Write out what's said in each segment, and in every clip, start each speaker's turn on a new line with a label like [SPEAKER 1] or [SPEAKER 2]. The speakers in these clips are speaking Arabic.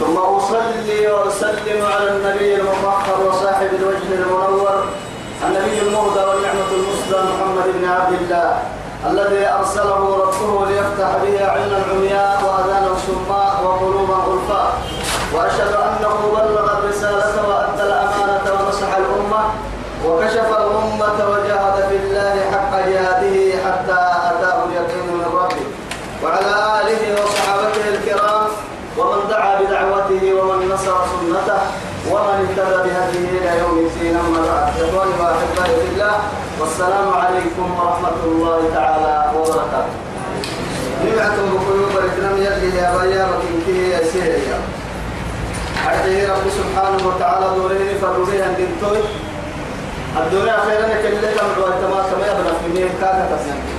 [SPEAKER 1] ثم أصلي وأسلم على النبي المفخر وصاحب الوجه المنور النبي المهدى والنعمة المسلى محمد بن عبد الله الذي أرسله ربه ليفتح به علم العمياء وأذانا السماء وقلوبا الألفاء وأشهد أنه بلغ الرسالة وأدى الأمانة ونصح الأمة وكشف الأمة وجاهد في الله حق جهاده سنته ومن اهتدى بهديه الى يوم الدين اما بعد اخواني واحبائي في الله والسلام عليكم ورحمه الله تعالى وبركاته. نبعتم بقلوب الاسلام يلي يا بيا وكنتي يا سيريا. حتى رب سبحانه وتعالى دورين فرويها دنتوي الدنيا خيرا كلها تمام تمام تمام يا بنفسي كاكا تسلم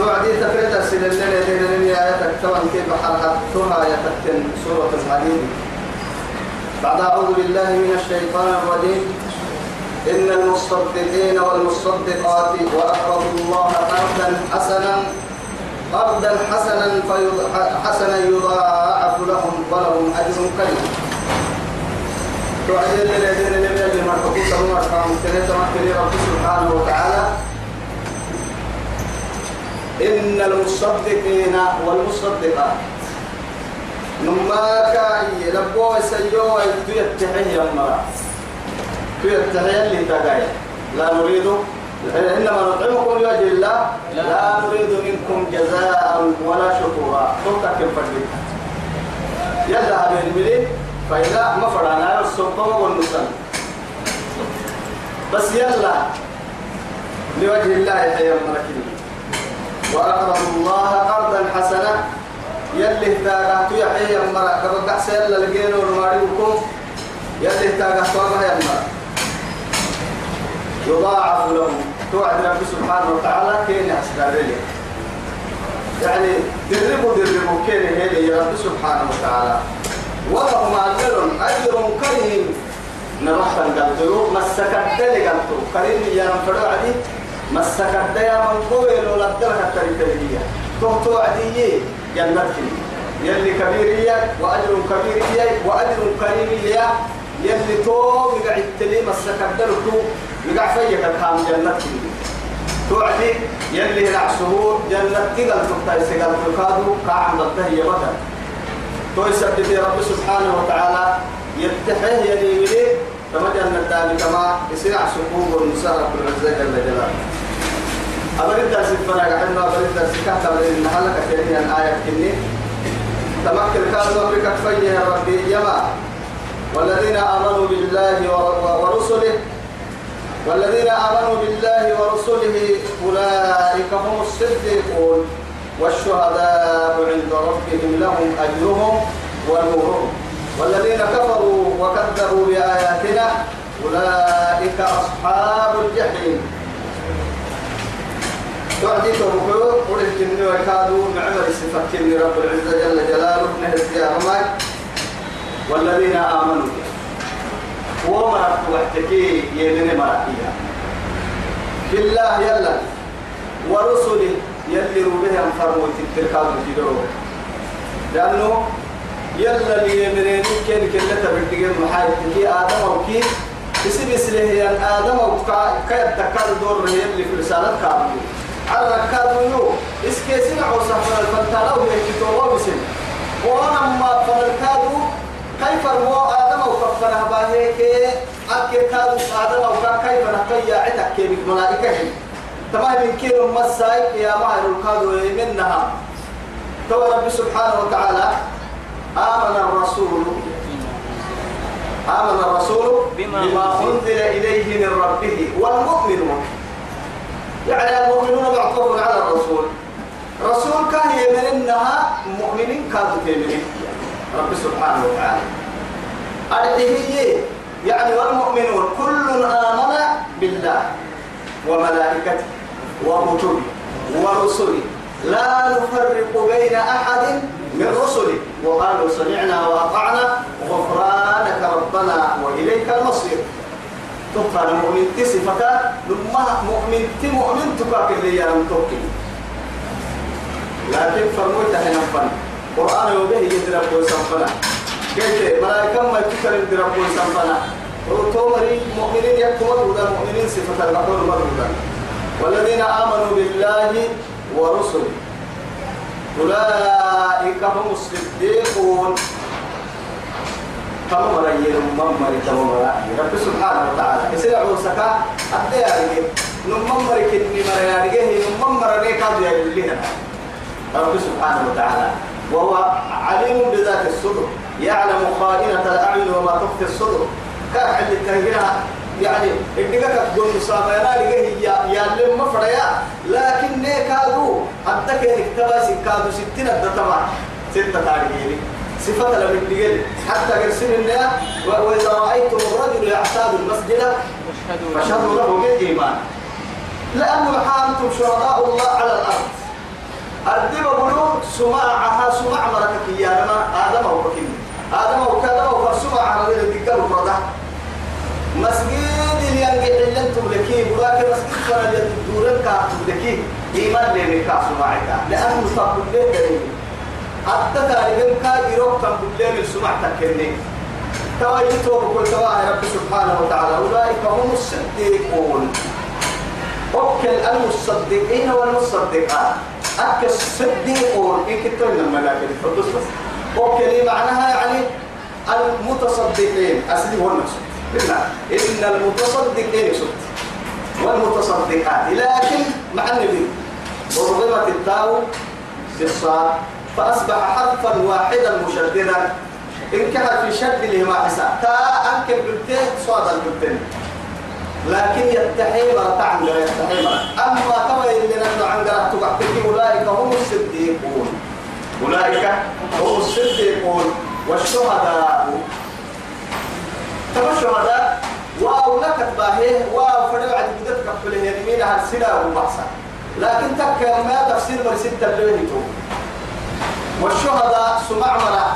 [SPEAKER 1] توعدي تفرد السنة اللي تنين يا آياتك توان كيف حرحتها يتكتن سورة الحديد بعد أعوذ بالله من الشيطان الرجيم إن المصدقين والمصدقات وأقرضوا الله قرضا حسنا قرضا حسنا حسنا يضاعف لهم ولهم أجر كريم توعدي الذين لم يجمعوا حقوقهم وأرحامهم كنت رب سبحانه وتعالى إن المصدقين والمصدقات نما كاي لبوا سيوا المرأة في تيتحي اللي تقاي لا نريد إنما نطعمكم لوجه الله لا نريد منكم جزاء ولا شكورا توقع كيف يلا هذا الملي فإذا ما فرعنا السلطان والنسل بس يلا لوجه الله يا مركب وأقرضوا الله قرضا حسنا يلي يا يحيي يمرا كبقع سيلا لقينا الماريوكم يلي اهتاقاتو يا يمرا يضاعف لهم توعد ربي سبحانه وتعالى كين يحسن يعني دربوا دربوا كين هيلي يا ربي سبحانه وتعالى ولهم أجر أجر كريم نرحل قلتو مسكت لي قلتو كريم يا رب عدي مسكت يا من قوي لو لبدلك التركيبية تهتو عدي جنتك يلي كبيرية وأجر كبيرية وأجر كريمية يلي تو بقعد تلي مسكت دركو بقع فيك الحام جنتك توعدي يلي رع شهور جنتك قال تبتاي سقال تكادو كعم ضده مثلا تو يسبب رب سبحانه وتعالى يفتحه يلي وليه فمجال ذلك ما يسرع سقوط المسارة كل عزة جل جلاله أبغى الدرس فنا قعدنا أبغى الدرس كهتا لأن حلقة كريمة الآية كني تمكن كاسو بك يا ربي يما والذين آمنوا بالله ورسله والذين آمنوا بالله ورسله أولئك هم الصديقون والشهداء عند ربهم لهم أجرهم ونورهم والذين كفروا وكذبوا بآياتنا أولئك أصحاب الجحيم وعدي توقعوا قلت كني وكادوا معمر سفكني رب العزة جل جلاله نهز يا رمك والذين آمنوا ومرت وحتكي يمن مرقيا بالله يلا ورسله يلي روبها انفرموا تتركاب في دروه لأنه يلا ليمنين كن كن تبرتقين محايتكي آدم وكي بسي بسليه يعني آدم وكي يتكاد دور يلي في رسالة كامل الركاب يو اسكيسين عوصة فلن فلتالو يكتو ومسن ونما فلتالو كيف المو آدم وففنا باهيك أكتالو آدم وفا كيف نقيا عتك بك ملائكة تمام من كيلو مسايك يا معر القادو منها تو رب سبحانه وتعالى آمن الرسول آمن الرسول بما أنزل إليه من ربه والمؤمنون يعني المؤمنون معطوف على الرسول رسول كان انها مؤمنين كانوا تيمنين رب سبحانه وتعالى هي يعني والمؤمنون كل آمن بالله وملائكته وكتبه ورسله لا نفرق بين أحد من رسله وقالوا سمعنا وأطعنا غفرانك ربنا وإليك المصير تبقى المؤمن تصفك لما مؤمن تمؤمن تبقى اللي يعلم توكل لكن فرموت هنا فن قرآن يوبه يدرب ويسنفنا كيف ملائكة ما يتكلم درب ويسنفنا وتومري مؤمنين يكتبون ودا مؤمنين صفة الغفور مرضى والذين آمنوا بالله ورسله أولئك هم الصديقون تمام ولا يلوم ممر تمام ولا رب سبحانه وتعالى يسرع وسكا أدي عليك نم ممر كني مر يارجه نم ممر ليك هذا اللي رب سبحانه وتعالى وهو عليم بذات الصدر يعلم خائنة الأعين وما تخفي الصدر كان اللي تهجرها يعني إنك تقول مصابة يا لقيه يا يا لما فريا لكن نيكادو حتى كده اكتبا سكادو ستين الدتما ستة تاريخ صفة لم يتقل حتى يرسل الله وإذا رأيتم الرجل يعتاد المسجد فشهدوا له بالإيمان لأنه حانتم شهداء الله على الأرض أدب بلوك سماعها سماع مركك يا لما آدم أو بكين آدم أو كادم أو فرسماع على ذلك الدكال فرده مسجد اللي ينجح اللي انتم لكي براك مسجد فرد دورك لكي إيمان لك سماعك لأنه صاحب الليل دليل حتى تعلم كايروك كان كلهم السمع تكني توايتهم كل تواعي رب سبحانه وتعالى أولئك هم الصديقون أكل المصدقين والمصدقات أكل الصديقون إن إيه كنت من الملائكة فتصف أكل معناها يعني المتصدقين أسلي هو النفس بالله إن المتصدقين صدق والمتصدقات لكن مع النبي ضربت التاو الصاد فأصبح حرفا واحدا مشددا كان في شد لهما حساء تا أنكب بلتين صاد البلتين لكن يتحي مرتا لا يتحي أما يلينا أنه عند عن قرأت أولئك هم الصديقون أولئك هم الصديقون والشهداء تبا الشهداء واو لك باهيه واو فريو عدد قدرت كفله يرمينها السنة والبحثة لكن تكا ما تفسير مرسيد تبليه توقف والشهداء سمع مرا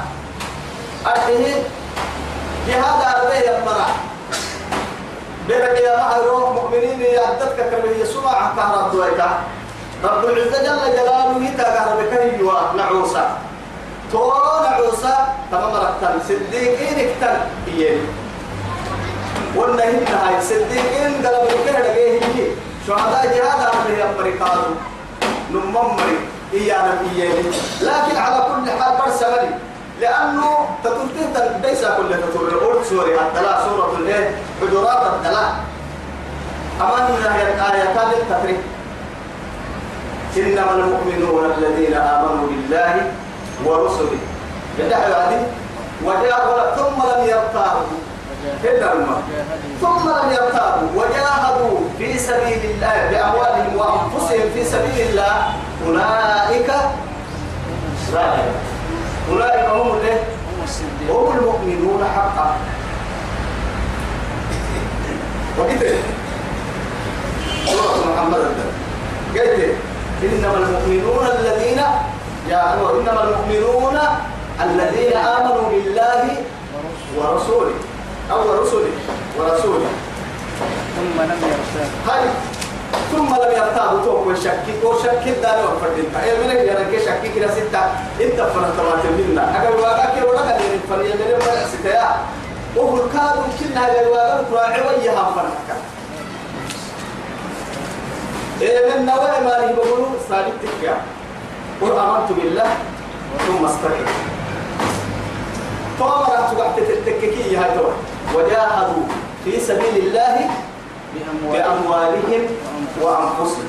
[SPEAKER 1] أرده جهاد أرده يمرا بيرك يا معروف مؤمنين يعدتك كربه سمع كهرب دويكا رب العزة جل جلاله تكهرب كهيوا نعوسا تورا نعوسا تمام رتن صديقين اكتن بيين والنهي نهاية صديقين قلب الكهرب شهداء جهاد أرده يمري قادوا نمم مريض إيانا إياني لكن على كل حال برسى ملي لأنه تتنتين ليس كل تتر الأرض سوري الدلاء سورة الليل حجرات الدلاء أما من الآيات التفريق إنما المؤمنون الذين آمنوا بالله ورسله بدعوا هذه وجاهدوا ثم لم يرتابوا إلا الماء ثم لم يرتابوا وجاهدوا في سبيل الله بأموالهم وأنفسهم في سبيل الله أولئك راهب أولئك هم هم المؤمنون حقا وقتل إيه؟ الله محمد قلت إيه؟ إنما المؤمنون الذين يا إنما المؤمنون الذين آمنوا بالله ورسوله أو رسوله ورسوله ثم لم هاي ثم لم يرتابوا توك وشكك وشكك دار وفردين فإيه من يرك شكك كلا ستة إنت فرحت ما تمنى أقل واقعك ورقا لين فريا من يبقى ستة وهو الكاد كلها للواقع راعي ويها فرحك إيه من نوع ما لي بقولوا صادق تكيا قل أمرت بالله ثم استقم طامرة تقعد تتككي هذا وجاهدوا في سبيل الله بأموالهم وأنفسهم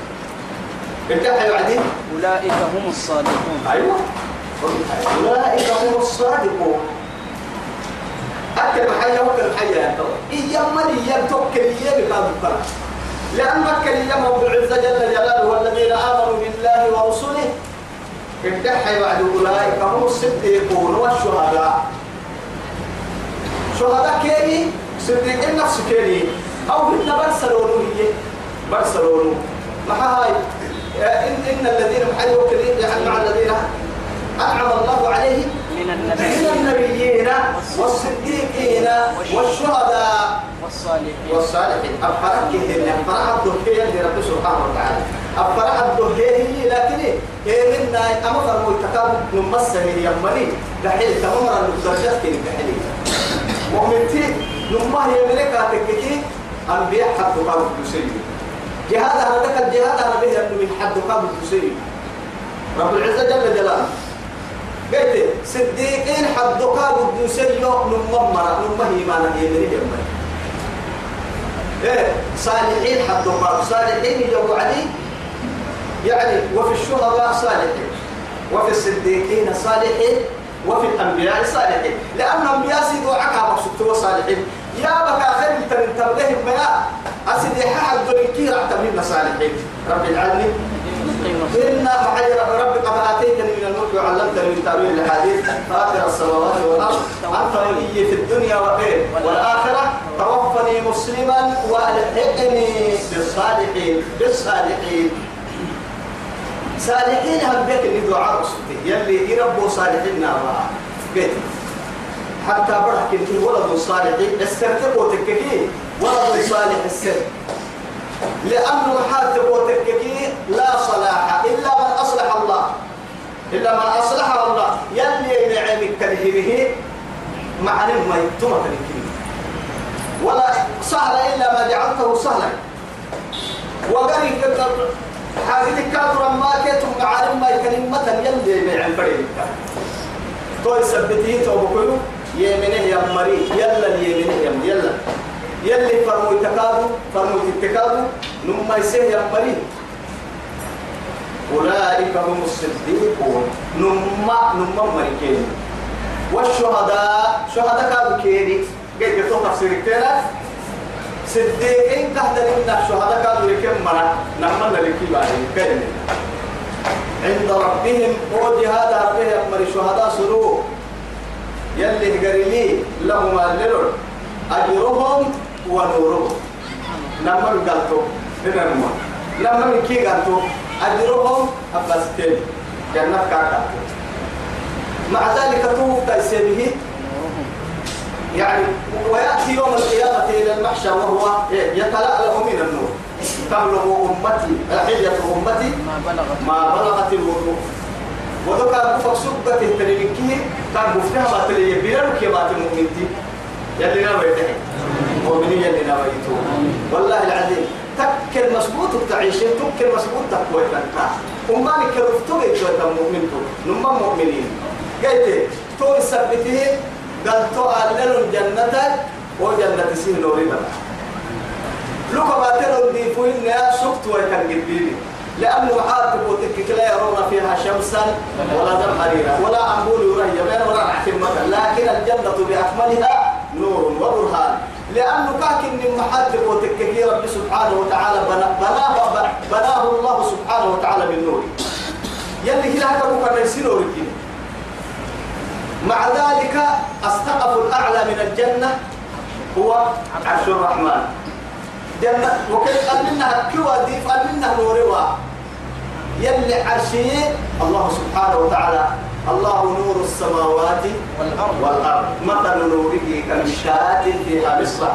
[SPEAKER 1] ارتاح بعدين أولئك هم
[SPEAKER 2] الصادقون أيوة
[SPEAKER 1] أولئك هم الصادقون أكتب حاجة وكل حاجة إيام من إيام توكل بهذا بقى لأن مكة إيام رب العزة جل جلاله والذين آمنوا بالله ورسله ارتاح بعد أولئك هم الصديقون والشهداء شهداء كيني صديقين نفس كيني أو هن برسلونو هي برسلونو ما هاي إيه، إن إن الذين حيوا كريم يعني مع الذين أنعم الله عليه من النبيين والصديقين والشهداء والصالحين والصالحين أفرح كهن أفرح الدهية لرب سبحانه وتعالى أفرح الدهية لكن إيه إن إيه، أمر المتكاب نمسه يمني دحيل تمر المترجات كهن يعني؟ دحيل ومن تي نمه يملكاتك كهن أنبياء حد قام الحسين جهاد أنا ذاك الجهاد أنا به من حد قام الحسين رب العزة جل جلاله قلت صديقين حد قام الحسين نممرة نمه إيمانا يمري يمري إيه صالحين حد قام صالحين يجوا علي يعني وفي الشهداء صالحين وفي الصديقين صالحين وفي الأنبياء صالحين لأن الأنبياء سيدوا عكا مقصود صالحين يا بكا خير من تبلهم بيا أسد يحد دولكي أعتمد مصالحين رب العالمين إن فحي رب رب قد آتيتني من الملك وعلمتني من تأويل الحديث فاطر السماوات والأرض أنت ولي في الدنيا والآخرة توفني مسلما وألحقني بالصالحين بالصالحين صالحين هم بيت اللي دعاء يلي يربوا صالحين نارا بيت حتى برحك في ولد صالح السر تككي ولد صالح السر لأنه حاتب وتككي لا صلاح إلا من أصلح الله إلا من أصلح الله يلي نعمك كرهبه معنى ما الكريم ولا سهل إلا ما جعلته سهلا وقال حاجتك كافر ما كيتم معالم ما يكلم يلي نعم تو توي سبتيه توبكوه يمنه يا مري يلا يمنه يا يلا يلا فرمو تكادو فرمو تكادو نم ما يسيه يا مري أولئك هم الصديقون نم ما نم ما مري مريكين والشهداء شهداء كانوا كيني قد جتوا تفسير كتيرا صديقين تحت لنا شهداء كانوا لكم مرة ما نلقي بعدين كيني عند ربهم وجهاد ربهم مري شهداء سرور يلي قريلي لهما للر أجرهم ونورهم لما قلتو لما لما كي قلتو أجرهم أبستين جنة كاكا مع ذلك توب تيسيبه يعني ويأتي يوم القيامة إلى المحشر وهو يتلألأ من النور تبلغ أمتي لحية أمتي
[SPEAKER 2] ما
[SPEAKER 1] بلغت الوضوء ودو كان بفك سبة تليكيه كان بفتها ما تلي بيرك يا بات المؤمن دي يلي نا ويتح مؤمنين يلي نا ويتو والله العظيم تك المسبوط تعيشين تك المسبوط تقوي تنكا وما نكرفتو يتوت المؤمن تو نما مؤمنين قلت تو سبته قال تو علل جنتك وجنة سين لوري بلا لو كباتل دي فوين يا سكت ويتنجبيني لأنه عاد بوتك لا يرون فيها شمسا ولا زمهريرا ولا أمبول يري بين ولا عتم لكن الجنة بأكملها نور وبرهان لأنه كاكن من محل تبوتك رب سبحانه وتعالى بناه بناه الله سبحانه وتعالى بالنور يلي كده هكذا كنا يسيروا مع ذلك السقف الأعلى من الجنة هو عرش الرحمن جنة وكيف قال منها كوا دي قال منها نوروا يلي عرشي الله سبحانه وتعالى الله نور السماوات والأرض والأرض مثل نوره كمشات فيها مصباح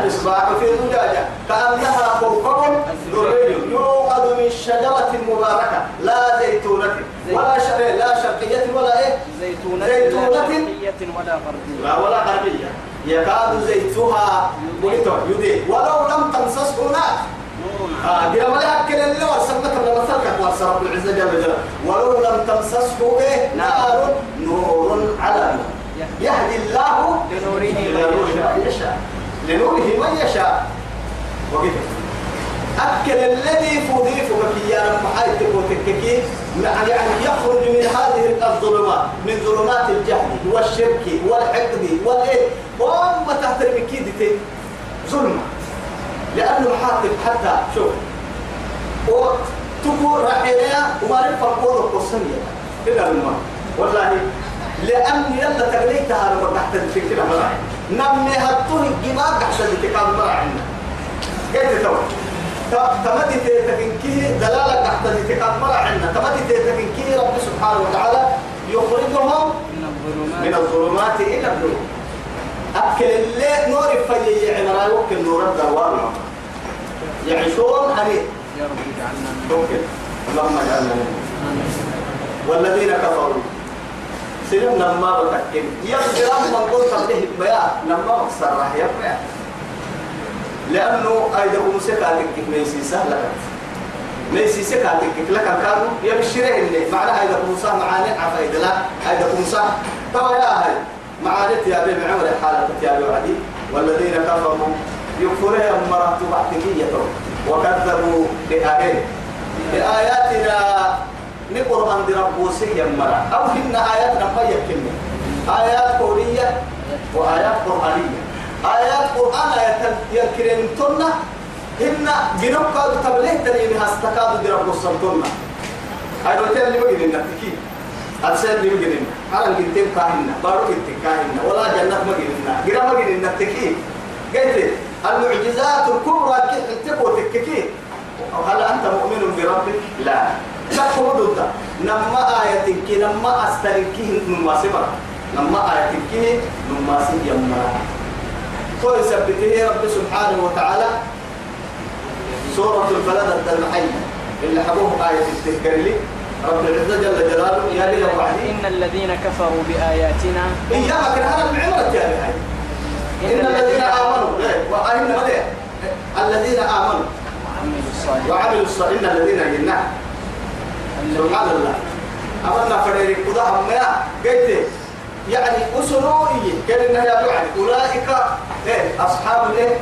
[SPEAKER 1] المصباح في زجاجة كأنها فوقهم دري يوقد من شجرة مباركة لا زيتونة ولا إيه، لا شرقية
[SPEAKER 2] ولا إيه زيتونة زيتونة ولا غربية
[SPEAKER 1] ولا غربية يكاد زيتها مهتم يدي ولو لم تمسسه نار نعم. آه دي ما يأكل اللي ورسمت قبل ما تركت رب العزة جل جلاله ولو لم تمسسه إيه نار نور على نور يهدي الله لنوره من يشاء لنوره من يشاء وقفت أكل الذي فضيفك يا رب حيث وتككي يعني يخرج من هذه الظلمات من ظلمات الجهل والشرك والحقد والإيه وما تحت المكيدة ظلمة لأنه حاطب حتى شوف وتكو رحيلها وما رفع قوله قصنية إلا بالماء والله لأن يلا تغليتها لما تحت الفكرة نمي هتوه الجماع تحت الفكرة مراعي قلت توقف تمدي تتكنكيه دلالة تحت مرة عنا تمدي تتكنكيه رب سبحانه وتعالى يخرجهم من الظلمات إلى النور أكل الليل نور فيي يعني لا يمكن نور الدوام
[SPEAKER 2] يعيشون حنين يا رب اجعلنا اللهم اجعلنا
[SPEAKER 1] والذين كفروا سلم لما بتكلم يغفر من قلت به البيان لما مكسر راح يبقى لأنه أيضا أمسك عليك ميسي سهلة ميسي سك عليك لك كانوا يبشره اللي معناها أيضا أمسا معاني عفا لا أيضا أمسا طبعا يا أهل معاني يا بي معمر حالة يا بي وعدي والذين كفروا يكفرهم مرات بعتكية وكذبوا بآيات بآياتنا نقرأن دربوسيا مرة أو إن هن آيات كلمة آيات قولية وآيات قرآنية آيات القرآن آيات يكرين تنا هن جنوب قالوا تبليه تلين هستكادوا دي رب نصر تنا أي دوتين اللي إنا نتكي أرسل اللي إنا على الجنتين كاهنة بارو جنتين كاهنة ولا جنة إنا جرا إنا نتكي قلت المعجزات الكبرى تكو تككي هل أنت مؤمن بربك؟ لا تقول ده لما آيتك لما أستركيه نماسبك لما آيتك نماسي يمرا كل سبته رب سبحانه وتعالى سورة الفلد الدمحية اللي حبوه آية التذكر لي رب العزة جل جلاله يا لي
[SPEAKER 2] إن الذين كفروا بآياتنا
[SPEAKER 1] إياها كان بعمرة يا بحي إن الذين آمنوا إيه، وأهل الذين آمنوا
[SPEAKER 2] وعملوا
[SPEAKER 1] الصالحات إن الذين جنا سبحان الله أمرنا فريق قضاء ما قلت يعني أسلوئي كلمة يا يعني أولئك إيه أصحاب الإيه؟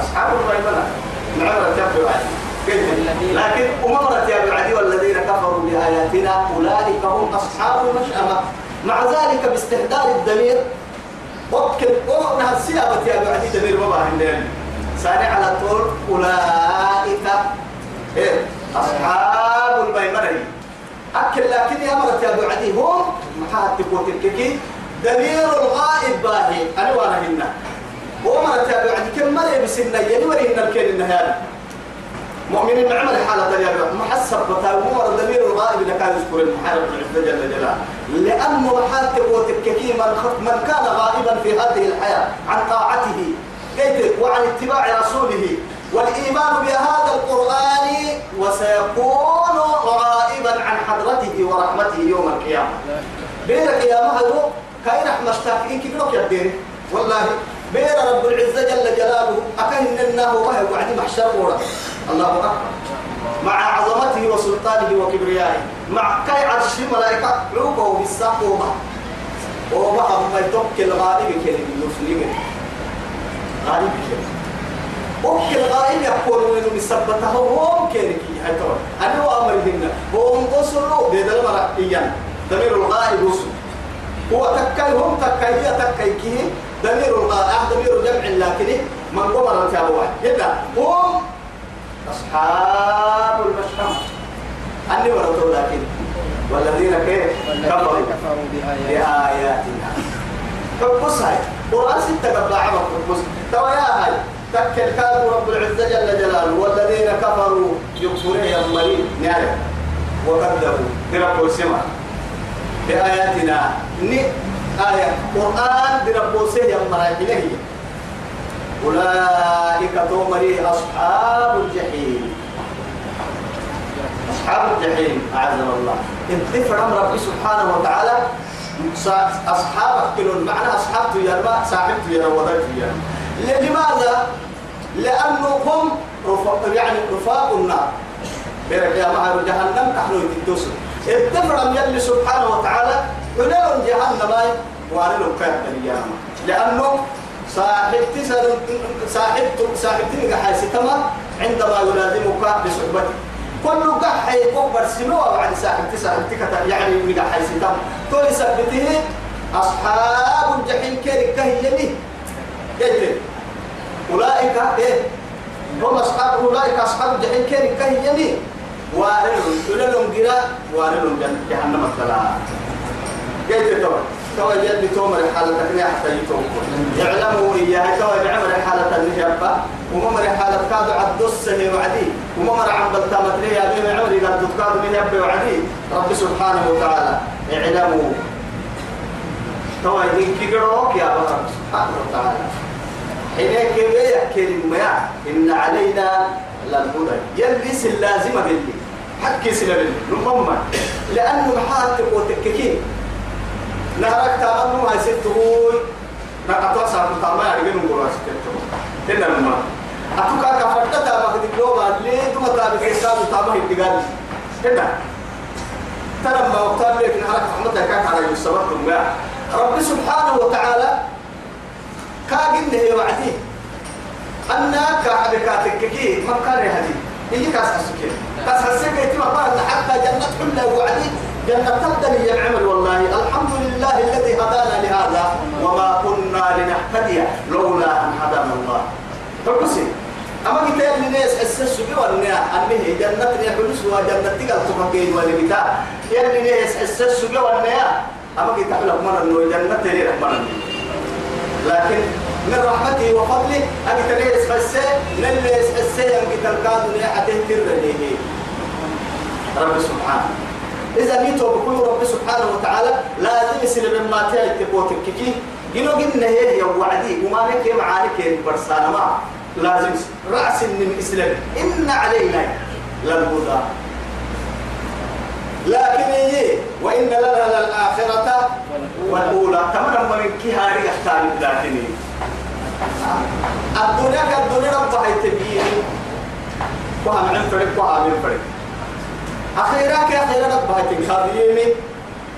[SPEAKER 1] أصحاب الميمنة العمرة يا يعني لكن أمرت يا بعدي والذين كفروا بآياتنا أولئك هم أصحاب المشأمة مع ذلك باستهدار الدمير وكل أمرنا السيابة يا بعدي دمير هندين سارع على طول أولئك إيه أصحاب الميمنة أكل لكن أمرت يا بعدي هم متى تكون دمير الغائب باهي أنا وأنا هنا وما تابع عند كم مرة بسنا يعني هنا الكين النهار مؤمنين عمل حالة يا رب محسب بتاعه دمير الغائب إذا كان يذكر المحارب عز جل جلاله لأنه محال تقوت من, من كان غائبا في هذه الحياة عن طاعته وعن اتباع رسوله والإيمان بهذا القرآن وسيكون غائبا عن حضرته ورحمته يوم القيامة بيرك يا مهدو كاين احمد ساكنين كبيرك يا بيري والله بير رب العزة جل جلاله أكن إنه وهي وعد محشر ورا الله أكبر مع عظمته وسلطانه وكبريائه مع كاي عرش الملائكة عوبة وبساق وما وما أما يتوكل الغالب كلمة المسلمين غالب كلمة أوكي الغائب يقول إنه مثبته هو كيركي هاي ترى أنا وأمر هنا هو انقص له بيد المرأة إيانا ضمير الغائب اسم هو تكاي هم تكاي هي تكاي كي ضمير الغائب ضمير آه، جمع لكن من قبر في أول هم أصحاب المشأمة أني ورطوا لكن والذين كيف كفروا بآياتنا فبص هاي قرآن ستة قبل عمر فبص توا يا هاي تكل كاد رب العزة جل جلاله والذين كفروا يكفرون يا مريض نعرف وكذبوا برب السماء بآياتنا ني آية قرآن يوم يمرا إليه أولئك تومري أصحاب الجحيم أصحاب الجحيم أعزنا الله انت أمر ربي سبحانه وتعالى أصحابك كلهم معنى أصحابك يا رب صاحبك يا رب لماذا؟ لأنهم رفاق يعني رفاق النار برك يا معه جهنم نحن يتدوسوا اتفرم يلي سبحانه وتعالى ولهم جهنم وانا لهم كافر لأنه صاحب تسأل صاحب صاحب تلقى عندما يلازمك بصحبتك كل قحي كبر سنوة بعد صاحب تسأل يعني من حيثما تولي سبته أصحاب الجحيم كيرك كهي يجري أولئك إيه هم أصحاب أولئك أصحاب الجحيم كيرك كهي كهيني وارلهم تللهم قرا وارلهم جهنم السلام قلت توا توا جد بتوم حالة تقنية حتى يتوم يعلموا إياها توا جعمر حالة النجابة وممر حالة كادو عبد السنة وعدي وممر عبد التامتنية يا بين عمري قد تكادو من يبي وعدي رب سبحانه وتعالى اعلموا توا يدين كيقروك يا رب سبحانه وتعالى حينك يحكي يا إن علينا للهدى يلبس اللازمة باللي حكي سلبل نمما لأنه محاتك وتككين نهارك تامنو هاي ستهوي نقطع سعر تامع يرجعون براس كتبه إن نمما أتوقع كفرت تامع كذي لو بعد ليه تما تامع كسر تامع يبتغال إن ترى ما وقتها لك نهارك محمد كان على يوسف رب سبحانه وتعالى كاجن هي وعدي أنك على كاتككين ما كان هي كاس السكين كاس السكين تبقى حتى جنة حلة وعدي جنة تبدل العمل والله الحمد لله الذي هدانا لهذا وما كنا لنهتدي لولا أن هدانا الله فبسي طيب، أما كتاب الناس حسس بيو أنها أنه جنة نحلس وجنة تقل تفكين والبتاع يلي ناس حسس بيو أنها أما كتاب لك مرة أنه جنة تريد مرة لكن من رحمته وفضله أبي تليس فسي لليس فسي أنك تلقاد نيحته ترده رب سبحانه إذا نيتو بكل رب سبحانه وتعالى لازم يسلم ما تأتي بوتك كي جنو جنة هي هي وعدي وما لك معانك برسانة ما لازم رأس من إسلام إن علينا للهدى لكن هي إيه؟ وإن لنا للآخرة والأولى لما من كهاري أختار الداخلين إيه؟ الدنيا كالدنيا رب حيتبيه وهم عن فرق وهم عن فرق أخيرا كأخيرا رب حيتبيه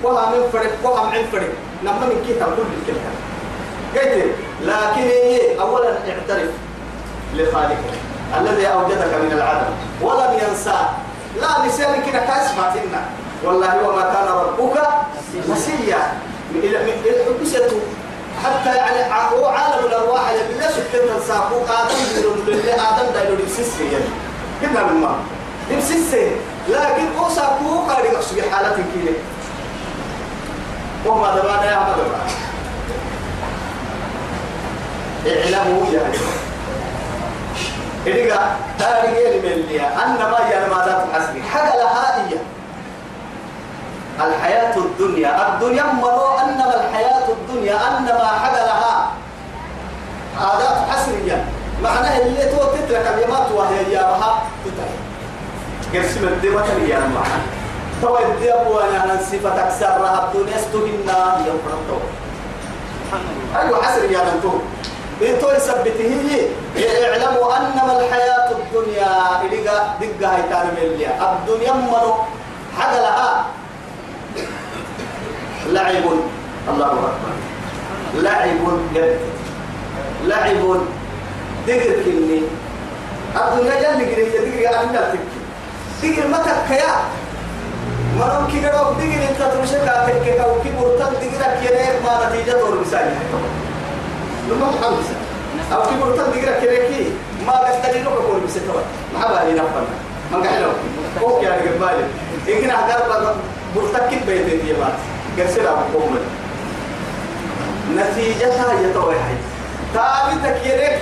[SPEAKER 1] وهم عن فرق وهم عن فرق لما من كي تقول الكلمة قلت لكن هي إيه؟ أولا اعترف لخالقك الذي أوجدك من العدم ولم ينساك لا نسيان كنا كاسمة إنا والله وما كان ربك نسيا من إلى إلى حتى يعني هو عالم الأرواح اللي بالله سبحانه تنساقو آدم لله آدم دا يلو لبسيسي يعني كنا نما لبسيسي لكن هو ساقو قال يقصد حالة كده وما دبانا يا ما عمد إعلامه يعني إذا هذه من لي أنما هي ما ذات حسبي حاجة لها هي الحياة الدنيا الدنيا مرة أنما الحياة الدنيا أنما حاجة لها عادات حسرية معناها اللي تو تترك اليمات وهي يارها تترك قسم الدمة يا معنا تو الدب وانا ننسي فتكسر رهب دون يستهنا يوم رمضان أيوة حسر يا ننتو سبته هي اعلموا انما الحياه الدنيا اليغا دقه هي تارميليا الدنيا منو حقلها لعب الله اكبر لعب جد لعب دقر كني الدنيا جل قريب دقر انا تكي دقر متى كيا مرم كي قالوا دقر انت تمشي كاتك كي كورتك دقرك يا ما نتيجه تور مثالي لما تحمس أو كي مرتب دقرا كريكي ما قصدني نوكا كوري بسكوا ما بالي نفنا ما قحلو كوك يا رجل بالي إنك نحضر مرتكب بيتين يا بات قرسل أبو قومل نتيجتها يتوحي تابتك يريك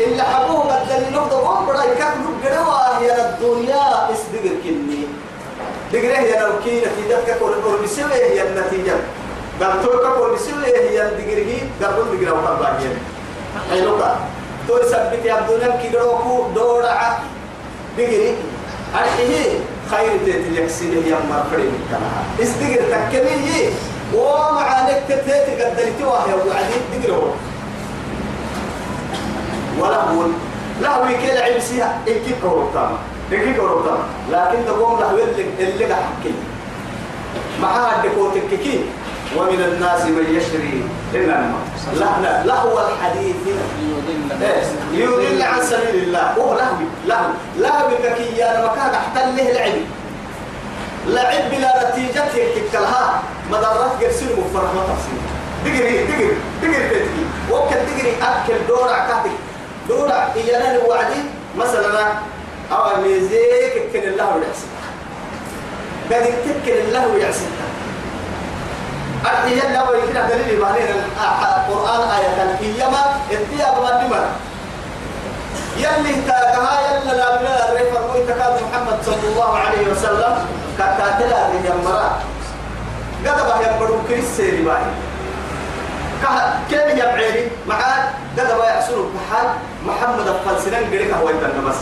[SPEAKER 1] اللي حبوه بدل نقطة قوم بدا يكتب قروا يا الدنيا اسدقر كني دقريه يا لو كي نتيجتك كوري بسوي هي النتيجة قال توكا كون بسيلة هي الدقيري قال رد دقيرة وكان باجين أي لوكا تو يثبت يبدون كيروكو دورا دقيري أرحيه خير تيت يكسيل هي مرفري كلها استقر تكمي ومعانك تتيت قدلتي واهي وعدين دقيرة ولا بول لا هو كل عبسيها إنك كورتام إنك كورتام لكن تقوم لهو اللي اللي حكي معاه الدكوتك كي ومن الناس من يشري إنما لا لهو الحديث ليضل عن سبيل الله هو لهوي لهو لهوي ككي أنا مكان أحتل له لعب لعب بلا نتيجة تكتلها مدرات قرسل مفرح تفسير تجري تجري تجري تجري وقت تجري أكل دورة كاتك دورة إيانا الوعدي مثلا أو ميزيك كن الله يحسن بدي تكن الله يحسن أنت يلا ويكنا دليل بعدين آه، القرآن آية إيما إتيا بغدما يلي تاكها يلا لا بلا ريف الرؤي تكاد محمد صلى الله عليه وسلم كاتاتلا لجمرا قد بها يبرو كريس سيري باي كيف يبعيري معاد قد بها يحصلوا محال محمد الفلسلان قريكا هو يتنبس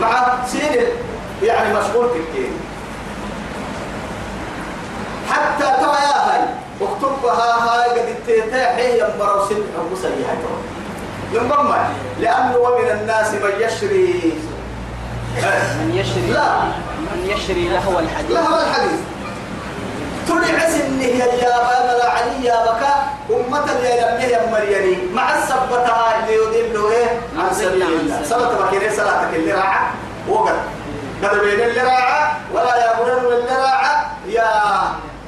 [SPEAKER 1] معاد سيري يعني مشغول كتير حتى تعيا يا هاي اكتبها هاي قد تتاحي ينبر وسن حبوسا يا ينبر لأنه ومن الناس من يشري من يشري لا
[SPEAKER 2] من يشري
[SPEAKER 1] لهو الحديث لهو الحديث عزم نهي يا بابا علي يا بكا أمة يا لم يا مريني مع السبتها اللي يدل إيه عن نعم، سبيل نعم، الله نعم. سبتة بكيني صلاتك اللي راعة وقت قد بين اللي راعة ولا يا اللي راعة يا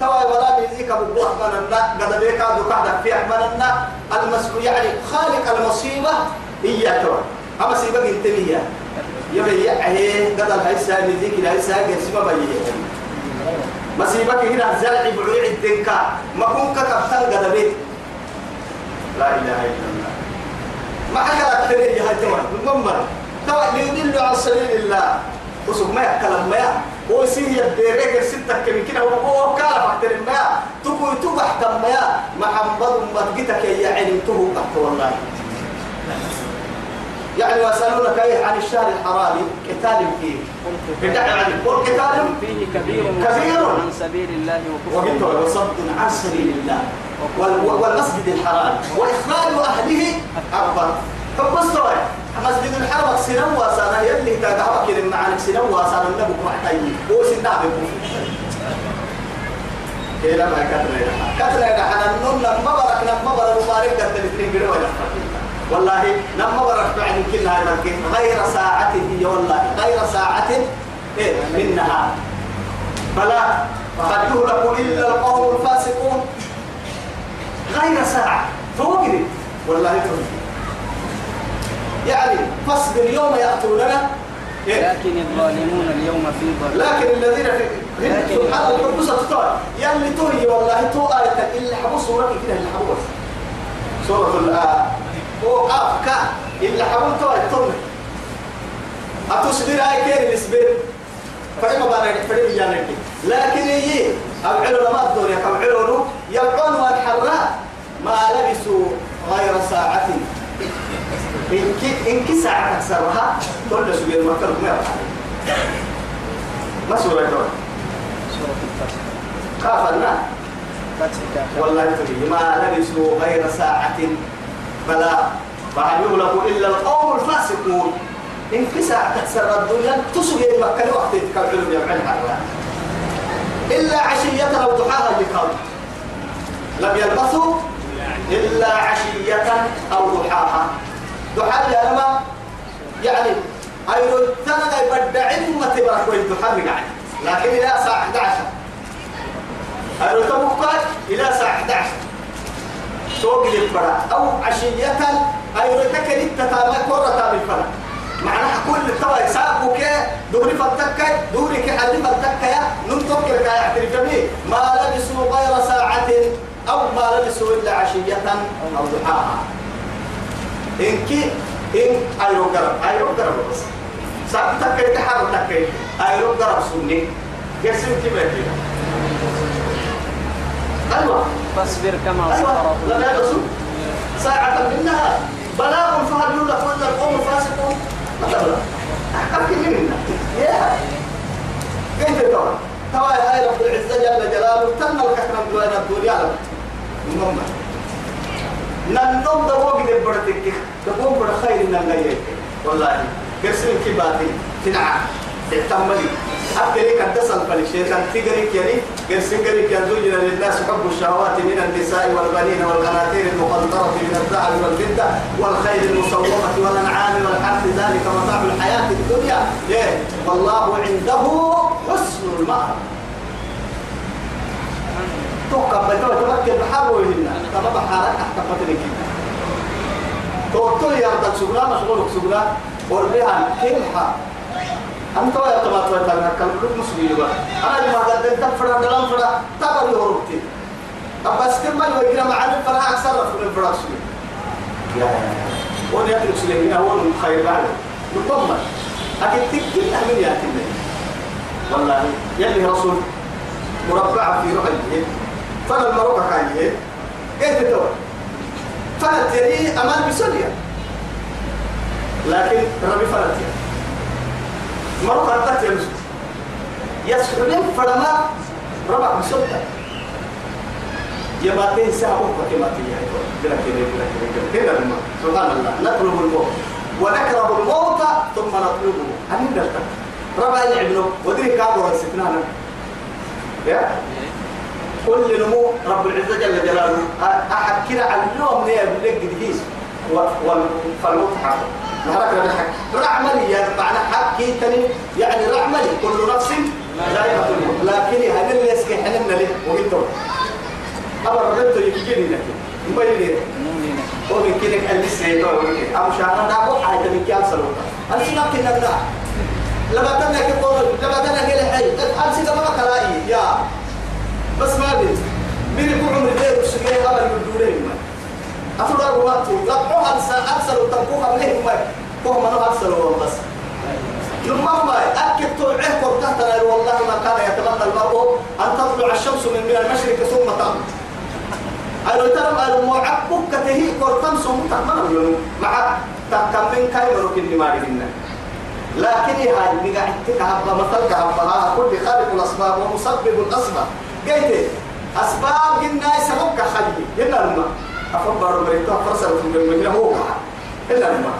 [SPEAKER 1] توا ولا بيزيك أبو أحمدنا قد بيك أدو كهدا في أحمدنا المسؤول يعني خالق المصيبة إياه توا أما سيبك أنت ليا يبي يعيه قد الهيسا بيزيك الهيسا قسمة بيه مسيبك هنا زرع بعيد الدنكا ما كنت كفتن قد بيك لا إله إلا الله ما حكى لك يا هتوان الممر توا ليدل على سبيل الله وسوق ما يأكل ما يأكل ويسيه يديرك الستة كم كده هو كتك يا علمته تحت والله يعني وسألونك إيه عن الشهر الحرام قتال فيه قل قتال فيه كبير كبير عن سبيل الله وكفر وصد عن سبيل
[SPEAKER 2] الله
[SPEAKER 1] والمسجد الحرام وإخراج أهله أكبر فبصوا مسجد الحرام سنوى سنة يلي تدعوك لما سنوى سنة النبو محتيين وسنة بكم إلى ما كتر إلى كتر إلى حنا النوم نم برك نم برك مبارك كتر الاثنين قلوا والله نم برك بعد كل هذا غير ساعة هي والله غير ساعة إيه من فلا قد يهلك إلا القوم الفاسقون غير ساعة فوقني والله فوقني يعني فاصبر اليوم يأتوننا
[SPEAKER 2] إيه؟ لكن الظالمون اليوم في
[SPEAKER 1] ضلال لكن الذين في سبحان الله حبوس تطور يلي توي والله تو آيتك اللي حبوس سورة كده آه، اللي حبوس سورة الآن هو قاف كا اللي حبوس تو آية تون أتصبر آية كير الاسبر فإما بارك فريم يانك لكن يجي إيه، أبعلوا لما أدور يا أبعلوا يبعون والحراء ما لبسوا غير ساعة إن كي إن كي ساعة أكثرها تقول له سبيل ما تقول ما سورة كمان قافلنا والله تري ما لبثوا غير ساعة بلا ما يغلب إلا القوم الفاسقون إن في ساعة تحسر الدنيا تسوي مكة إيه وقت يتكلم يعملها إلا عشية أو ضحاها لقوم لم يلبثوا إلا عشية أو ضحاها ضحاها لما يعني أيضا تنغي بدعين ما تبرك وين ضحاها يعني لكن إلى الساعة 11 الرتبكات إلى الساعة 11 توقي للفرع أو عشية أي رتك للتتابع كرة بالفرع معناها كل ساق يسابك دوري فتك دوري كألي فتك يا ننطق لك يا الجميع ما لبسوا غير ساعة أو ما لبسوا إلا عشية أو ضحاها إنك إن أيروغرام أيروغرام بس سأتك تحرتك أي لو ضرب سني يسمع كما يجينا أيوة
[SPEAKER 2] فاصبر كما
[SPEAKER 1] صبر لم يدرسوا ساعة منها بلاغ فهل يولى كل القوم فاسقون مثلا أحكمك منا يا كيف ترى ترى يا هاي رب العزة جل جلاله تم الكحرم دولة الدنيا المهم نن نوم دبوك دبرتك دبوك خير من الله والله كرسم كباتي تنعى تتملي حتى ليك الدسل فلك شيطان تقريك يعني قرسين قريك يزوجنا للناس حب الشهوات من النساء والبنين والقناطير المقنطرة من الذهب والفضة والخيل المسومة والأنعام والحرث ذلك متاع الحياة الدنيا ليه؟ والله عنده حسن المآب توقف بدو تبكر بحر وهنا تبقى حارك تحت فتنك توقف يا رب سبلا مشغولك سبلا وريان كلها أنت يا تمات وتنا كل مسلم بقى أنا ما قدرت فرا دلام فرا تبر يهربتي أبس كم ما يوجد مع الفرا أكثر من الفرا سوي يا ونيا المسلمين هو خير بعد نطمن أكيد تكتب أمين يا كنا والله يلي رسول مربع في رحمه فلا المربع كان إيه إيه تتوه فلا تري أمان بسنيه لكن ربي فرت هو قرطت يا مسلم يسحلم فرما ربع مسلم يا باتين ساعة وقت ما تيجي كلا كلا كلا كلا كلا كلا سبحان الله نطلب الموت ونكره الموت ثم نطلبه هل دلتا ربع يعبنه نعم ودري كابو السكنانة يا كل نمو رب العزة جل جلاله أحكي على اليوم نيا نعم. بلقد جيسو فالمتحف نهرك نحك رعملي يعني معنى حكي يعني رعملي كل نفس ذائقة الموت لكن هل اللي يسكي حنن له وقلتوا أمر ربطه يكيني لك مبيني ومن كده قال لي سيدو أبو شهر أبو حاجة من كيان سلوك أرسلنا كنا نبدا لما تنا كقول لما تنا كلا حي أمس ما كلاي يا بس ما بين من يكون عمري ده وسجيه أمر يدورين ما أفرع وقت ربعها أكثر تنقوها منهم ما وهم أنا أكثر بس لما ما أكد طلعه قرطه والله ما كان يتمنى المرء أن تطلع الشمس من من المشرق ثم تغرب قالوا ترى قالوا معبك تهي قرطم ثم تغرب مع تكم من كاي مروك النمار منا لكن هاي نقعدتك هبا مثل كهبا كل خالق الأسباب ومسبب الأسباب قلت أسباب جنا سببك خلي جنا الماء حفظ بارو بريتاه فرسل من من هو إلا ما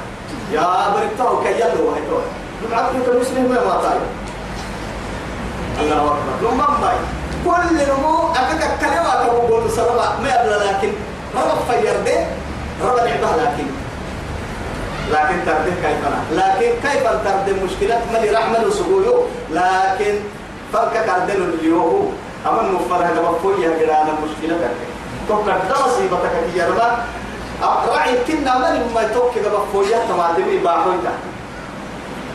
[SPEAKER 1] يا بريتاه كي يلو هاي توه نبعث لك المسلم ما ماتاي الله أكبر لما باي كل نمو أكاك كلمة كم بقول سلام ما يبلا لكن رب فير ده رب نعبه لكن لكن ترده كيف أنا لكن كيف ترده مشكلة ملي رحمة وسقويو لكن فرق كاردن اليوم أما نفرها لما فويها جرانا مشكلة ترده توقع درسي بتكتي يا رب أه، راعي تنا من ما توقع بفوجا تمادمي باحون ده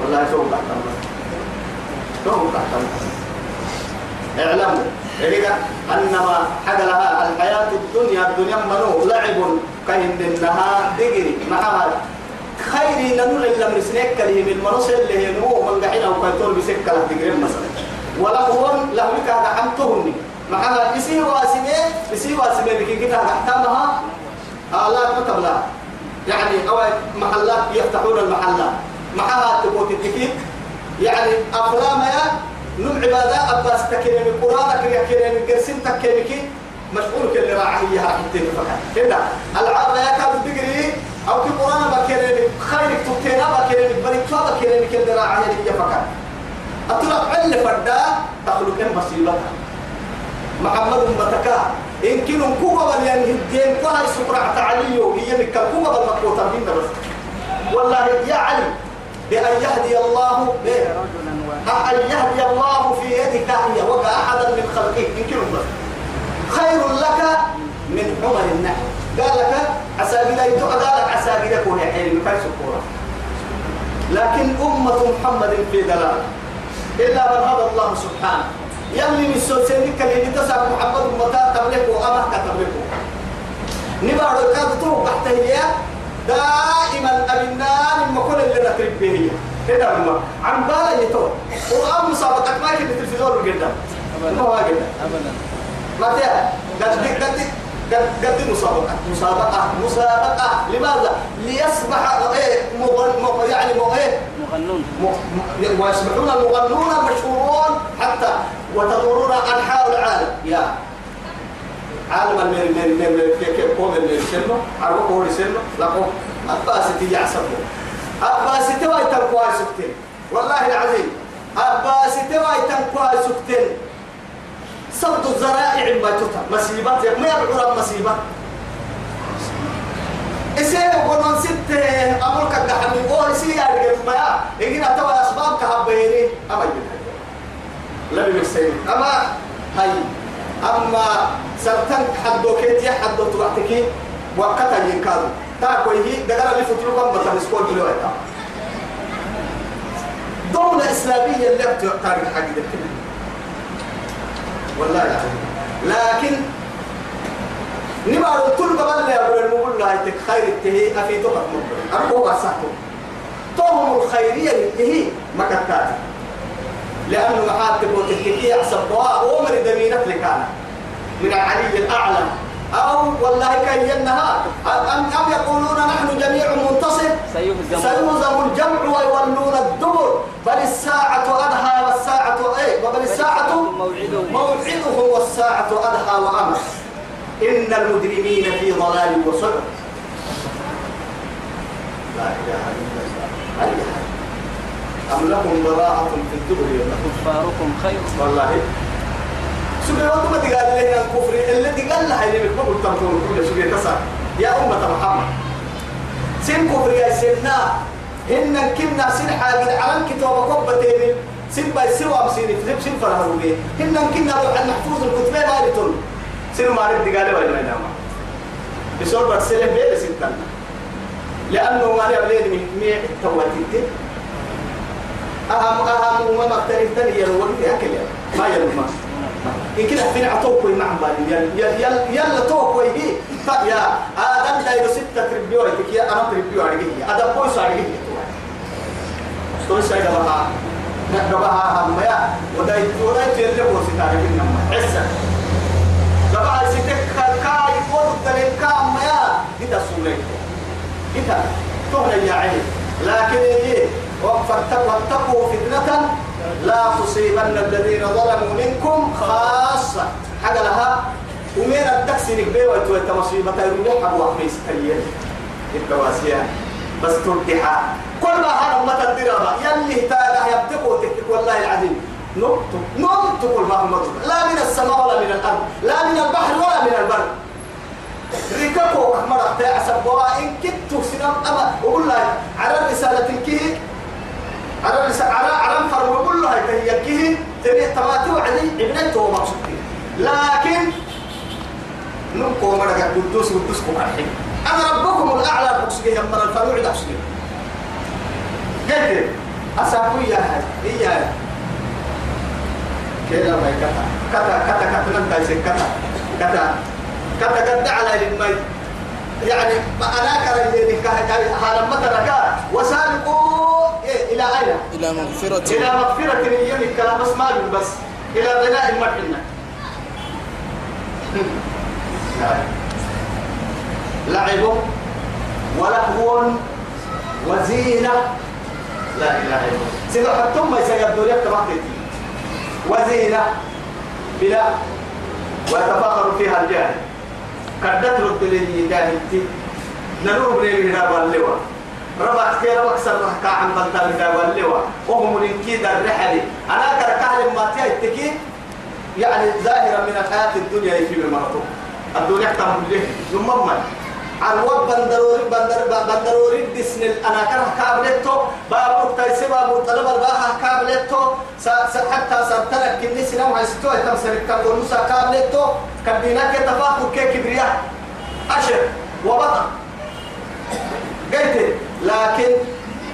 [SPEAKER 1] والله توقع تمام توقع تمام اعلموا إذا أنما حدلها الحياة الدنيا الدنيا منو لعب كهن لها دقري معها نعم. خيري لنول إلا من سنك كله من منص اللي هو من قحين أو كنتور بسك له دقري مثلا ولهو لهو كهذا عمتهني معها اسي واسمه اسي واسمه بكي كده احتمها آلات آه، وتبلا يعني أو محلات يفتحون المحلات معها تبوت التكيك يعني أفلام يا نم عبادة أباس تكيني من قرآن كريا كريا من قرسين تكيني مشغول كل راعي هي حتين فقط كده العاب يا كاب بقري أو كي قرآن بكيني خيرك تكينا بكيني بريكلا بكيني كل راعي هي فقط أطلق علم فردا تخلق مصيبتها محمد متكا إن كنوا كوبا بليان يعني هدين فهي سكرة علي وهي بكا كوبا بالمقوطة بينا بس والله يا علي بأن يهدي الله به أن يهدي الله في يدك أن وقع أحدا من خلقه إن كنوا بس خير لك من عمر النحل قال لك لا يتقى قال لك عساقنا كوني حين مكان سكورة لكن أمة محمد في دلالة إلا من هذا الله سبحانه يمي من سوت سنك اللي تسعى محمد متى تملكه أما تملكه نبارو كاد تو تحت هي دائما أبنان ما كل اللي نترب به هي كده هما عن بالا يتو وقام مسابقة ما كده التلفزيون جدا ما هو جدا أبدا متى قد قد قد مسابقة مسابقة مسابقة لماذا؟ ليصبح إيه، مغن يعني إيه؟ مغنون ويصبحون المغنون مشهورون حتى وتدورون أنحاء العالم يا عالم من من من مير كيف كيف قوم المير سنو عربك هو ابا ستي أباسي يعصبوا أباسي تواي تنقوا سكتين والله العظيم أباسي تواي تنقوا سكتين سبت الزرائع ما تتا مسيبات ما يبعر مسيبات إسيه وقل من ست أمور كده حمي أوه إسيه رجل ما يا إجينا توا أسباب كهبيني أما يجينا لا يمسيه أما هاي أما سبتن حدو كيتي حدو تبعتكي وقتا ينكادو تاكو يهي دقال اللي فتلو قم فتلوكم بطلسكو جلوه دولة إسلامية اللي بتعتبر حاجة دكتور والله العظيم لكن نبارو كل قبل لا يقول المقول لا يتك خير تهي افي تقف مقبل اركو اسحتو توهم الخيريه التهي مكتات لانه محاتب تهي احسب دواء وامر دمينة لكان من العلي الاعلى أو والله كي ينها أم أم يقولون نحن جميع منتصر سيهزم الجمع ويولون الدبر بل الساعة أدهى والساعة إيه وبل الساعة موعده والساعة أدهى وأمس إن المجرمين في ضلال وسعر لا إله إلا الله أم لكم براءة في الدبر كفاركم خير والله سبحان الله ما تقال لنا الكفر اللي تقال لها اللي بتقول تنقول كل شيء تسع يا أمة محمد سن كفر يا سنة هن كنا سن حاجة عن كتاب قبة تاني سن باي سوا مسين فلم سن فرهوبي هن كنا على المحفوظ الكتب ما يتون سن ما رد تقال ولا ما نعم بسور بتسلم بيه سنتنا لأنه ما لي من مية تواتيتي أهم أهم وما مختلف تاني يلوون في أكل ما يلوون إن كده فين عتوك المعن بالي يلا يلا يلا توك ويجي يا آدم ده يلو ستة تربيو عليك يا أنا تربيو عليك يا آدم بويس عليك يا توي سعيد بقى نبقى هم يا وده وده يجي بويس تعرف إنما عسى لبقى يسيتك كاي فوق تلك كام يا إذا سولك إذا تهلا يا عين لكن إيه وقفتك واتقوا فتنة لا تصيبن الذين ظلموا منكم خاصة حاجة لها ومين التكسي نكبي ويتويت مصيبة يروح أبو أحميس تليل التواسيان بس تردحا كل ما هذا ما تدرها يلي تالا يبدقوا تكتك والله العظيم نمت نمت المهمة لا من السماء ولا من الأرض لا من البحر ولا من البر ركبوا أحمر أحتاع سبوا إن كنتوا سنم أما وقول لها على الرسالة كيه على على على فرو كل هاي تهيكه تبي تباتو علي ابن تو مقصود لكن نقوم مرة قدوس قدوس كم عليه أنا ربكم الأعلى بقصده من الفروع ده بقصده قدر أسافو يا هاي إيه هاي كذا ما كذا كذا كذا كذا نتايس كذا كذا كذا كذا على المي يعني أنا كان اللي هذا ما تركا إيه؟ إلى أين؟ إلى مغفرة إلى مغفرة يوم الكلام بس ما بس إلى بلاء المكنة لعب ولهو وزينة لا إله إلا الله سيدي حتم ما لك تبعتي وزينة بلا ويتفاخر فيها الجاهل كدت رد لي داهنتي نروب لي من هذا اللواء ربعت كي ربك سرح عن بلتا من هذا اللواء وهم من كيد رحلي أنا كركال ما تكيد يعني ظاهرة من الحياة الدنيا في مرتو الدنيا تهم له ما عن وقت بندروري بندر بندروري دسن انا كره كابلتو بابور تيسي بابور طلب الباها كابلتو حتى سرتلك كني سنو هستو تم سرتك كونسا كابلتو كدينا كتفاح وكي كبريا اشر وبطا قلت لكن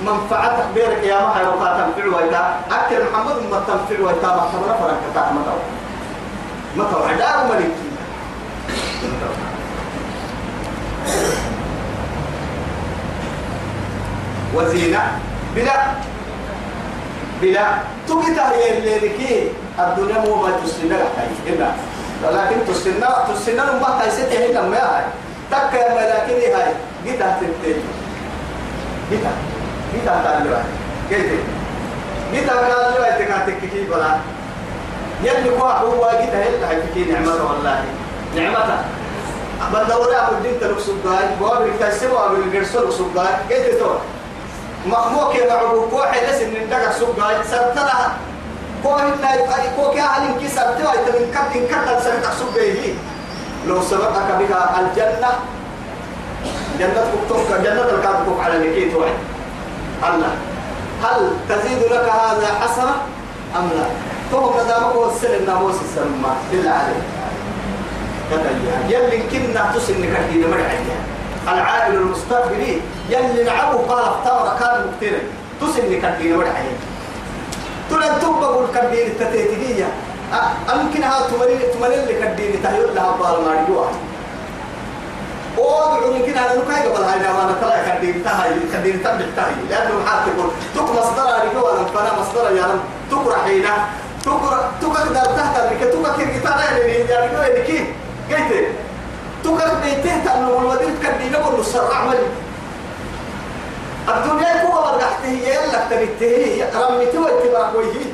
[SPEAKER 1] منفعتك بيرك يا ما هي وقاتم فعويتا اكل محمد ما تنفعويتا ما خبره فرنك تعمل ما توعدار ملكي وزينة بلا بلا تقطع اللي بكي الدنيا مو ما تسلنا لحي إلا لكن تسلنا تسلنا ما تيسته هنا ما هاي تك يا ملاكين هاي قطع تبتين قطع قطع تعلوا كيف قطع تعلوا تكاتك كي بلا يلي قوة هو قطع هلا تكي نعمة والله نعمته بل دوري أبو الدين تلوك سبقاي بواب الكاسي بواب الجرسول سبقاي قلت تو مخموك يا معبوك واحد لسن من دقا سبقاي سرطلها كوهن نايقاري كوكي أهل انكي سرطلها يتمن كد انكتل سرطح سبقاي لو سبقك بها الجنة جنة كتوك جنة الكاتبك على لكي توعي الله هل تزيد لك هذا حسرة أم لا؟ فهم ندامك والسلم ناموس السلم بالله عليك تتليها يلي كنا تسن كثير مرعيها العائل المستقبلي يلي نعبه قال اختار كان مقتنع تسن كثير مرعيها تلن تبقوا الكبير التتيتية أمكن ها تمرين تمرين لك الدين تهيول لها بالماريوها وادعو يمكن هذا نكاي قبل هاي ما طلع كدين تهاي كدين تبع تهاي لأنه محاط يقول تك مصدر أنا فنا مصدر يا رم تكره رحينا تكره تكره دار تحت لك تكره كتير يعني يعني إيه؟ كي قلت تكر بيته تأمل والودير كدي نقول نصر عمل الدنيا كوها كوبا هي يلا تبته رميته واتبرك ويه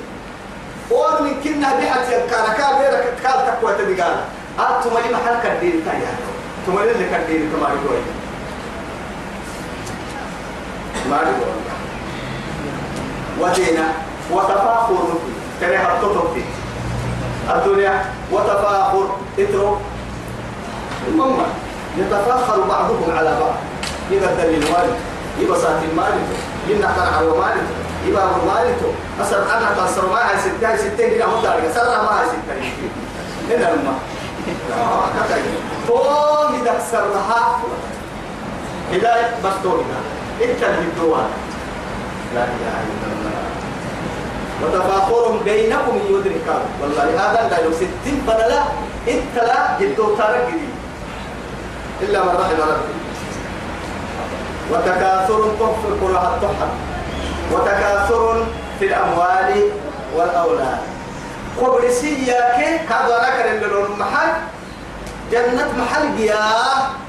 [SPEAKER 1] وان من كنا بحث يكالا كابيرا كتكال تقوى تبقال آت آه، تمالي محل كدين تايا تمالي اللي كدين تمالي قوي مالي قوي ودينا وتفاخر تريها التطبيق الدنيا وتفاخر اترك المهم يتفاخر بعضهم على بعض يبدل للوالد يبساط المالك ينحن على مالك يبقى مالك أسر أنا تأسر معها ستة ستة هنا هم دارك سر معها ستة هنا الماء فوق إذا سرها إلى بستوننا أنت اللي بالدوار لا إله إلا الله وتفاخرهم بينكم يدركان والله هذا لا يوسف تبدل أنت لا جدو ترك إلا من رحم ربي وتكاثر في القرى الطحن وتكاثر في الأموال والأولاد قبرسية كي كادو لك للون محل جنة محل جيا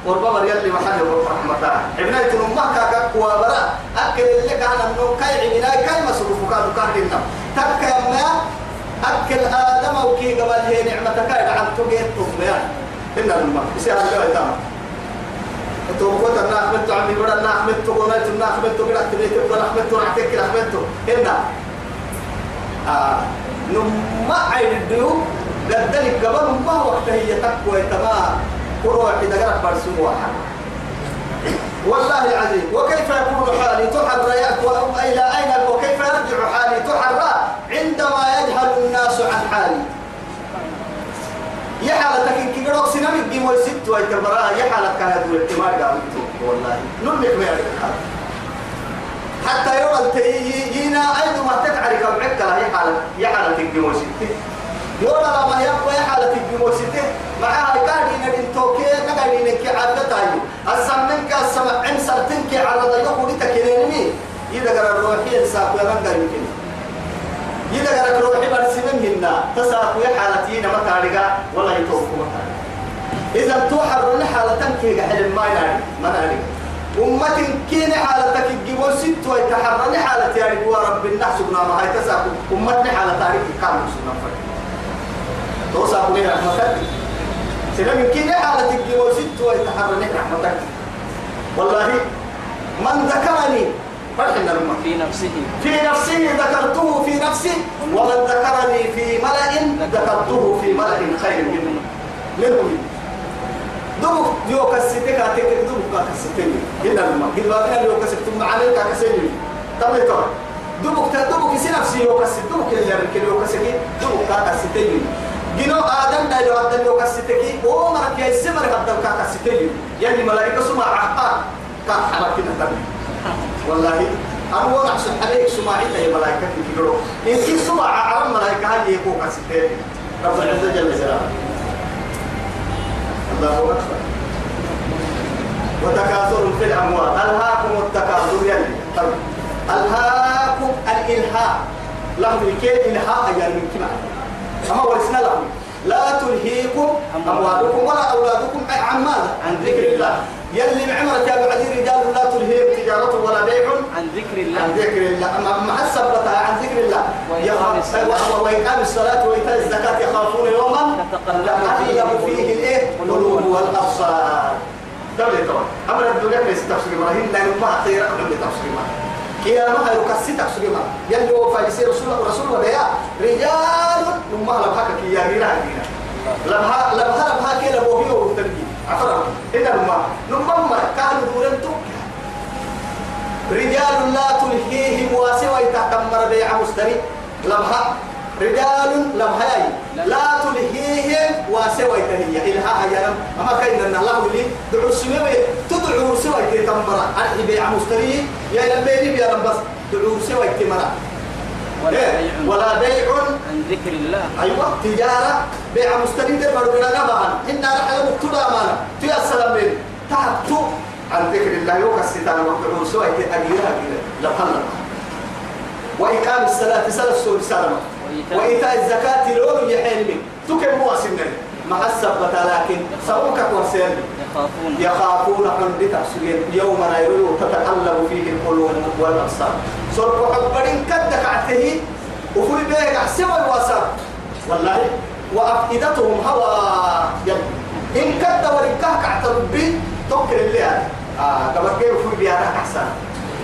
[SPEAKER 1] وربما يلي محل رحمة ابنة الأمة كاكا وبراء أكل اللي أنا من كاي عبنا كاي مسروف كادو كاكينا تكا ما أكل آدم وكي قبل هي نعمتك عن تقيت أمي إن الأمة بسيارة الله توقوت أنا أحمدت عمي بدر أنا أحمدت قنايت أنا أحمدت كده تبيت أنا أحمدت رعتك كده أحمدت هنا آه نما عين الديو لذلك قبل ما وقت هي تقوى تما قروع إذا قرأ برسوم واحد والله العظيم وكيف يكون حالي تحرى إلى أين وكيف يرجع حالي تحرى عندما يجهل الناس عن حالي يا حالتك كرو سنم دي مو ست واي تبرا يا حالك كان دول احتمال قام والله نلك ما حتى يوم تيجينا ايضا ما تتعرف كم عدك يا حالك يا حالك دي مو ست ولا لما يبقى يا حالك دي مو ست معها كان ان انتوكي نقل انك عدتاي السمنك السمع عم سرتنك عرض يقول تكلمني إذا قرر روحي إنساق ويرنقر يمكن يدقرك روحي برسمهم هنا تساقوا حالتين متارقة ولا يتوقوا متارقة إذا توحر لحالة تنكيك حلم ما يعني ما يعني أمة كين حالتك الجبل ست ويتحرى لحالة يعني هو رب الناس بنا ما هي تساكو أمة لحالة تاريخ كامل سنة فرق توساكو من رحمتك سلام كين حالة الجبل ست ويتحرى لحالتك والله من ذكرني فرحنا لما في نفسه في نفسه ذكرته في نفسي ومن ذكرني في ملأ ذكرته في ملأ خير منه منه. دو يو كسيتك أتيك دو بقى كسيتني هنا لما قل ما بين يو كسيت ثم عليك كسيني طب يتوه دو بقى دو بقى سين نفسي يو كسيت دو بقى اللي ركيل يو كسيت دو بقى كسيتني جنو آدم ده لو آدم يو كسيتك هو مرة كي سمر قدام كا كسيتني يعني ملائكة سمع عقار كا حركتنا تبي والله أنا وضع سبحانه سمع إلا يا ملائكة في كيلو إن كي سمع عرم ملائكة يكو كسيتني رب العزة جل جلاله الله وتكاثر في الأموال ألهاكم التكاثر يعني ألهاكم الإلهاء لهم الكيل إلهاء يعني من كما أما ورثنا لهم لا تلهيكم أموالكم ولا أولادكم عن ماذا؟ عن ذكر الله يلي معمرة يا بعدي رجال لا تلهيهم تجارة ولا بيع عن ذكر الله عن ذكر الله مع الصبرة عن ذكر الله ويقام الصلاة وإيتاء الزكاة يخافون يوما تقلب فيه الإيه قلوب والأبصار دولة طبعا أمر الدنيا ليس تفسير إبراهيم لأن ما خير أمر ما كي انا ما يكسي تفسير ما يلي هو فايسير رسول الله رسول يا رجال نمها كي يا غيرها غيرها لبها لبها لبها كيا لبوهي وبتنجي عفوا إن الماء نمم كانوا دورن رجال لا تلهيهم واسوى تكمر بيع مستري لمها رجال لمها لا تلهيهم واسوى تهيا إلها أيام أما كاين أن الله لي دعو سوى تدعو سوى تكمر أرحي بيع مستري يا لبيني يا لبس دعو سوى تمرأ ولا إيه؟ بيع ولا بيع عن ذكر الله أيوة تجارة بيع مستند مروينا نبعا إنا نحن مقتلا مانا في السلام بين تعبت عن ذكر الله يوكستان وقعون سوى أجيرا كده لبحلنا وإقام الصلاة سلس سورة سلامة وإيتاء الزكاة لون يحلمي من تكم ما حسبت لكن سوك ورسل يخافون يخافون عن بتفسير يوم لا يريد تتقلب فيه القلوب والأبصار سرق حبرين كدك عته وفي بيك عسبا الواسع والله وأفئدتهم هوى يب. إن كد وركاك عتربي توكل اللي آه كما كيف بيا بيارك أحسن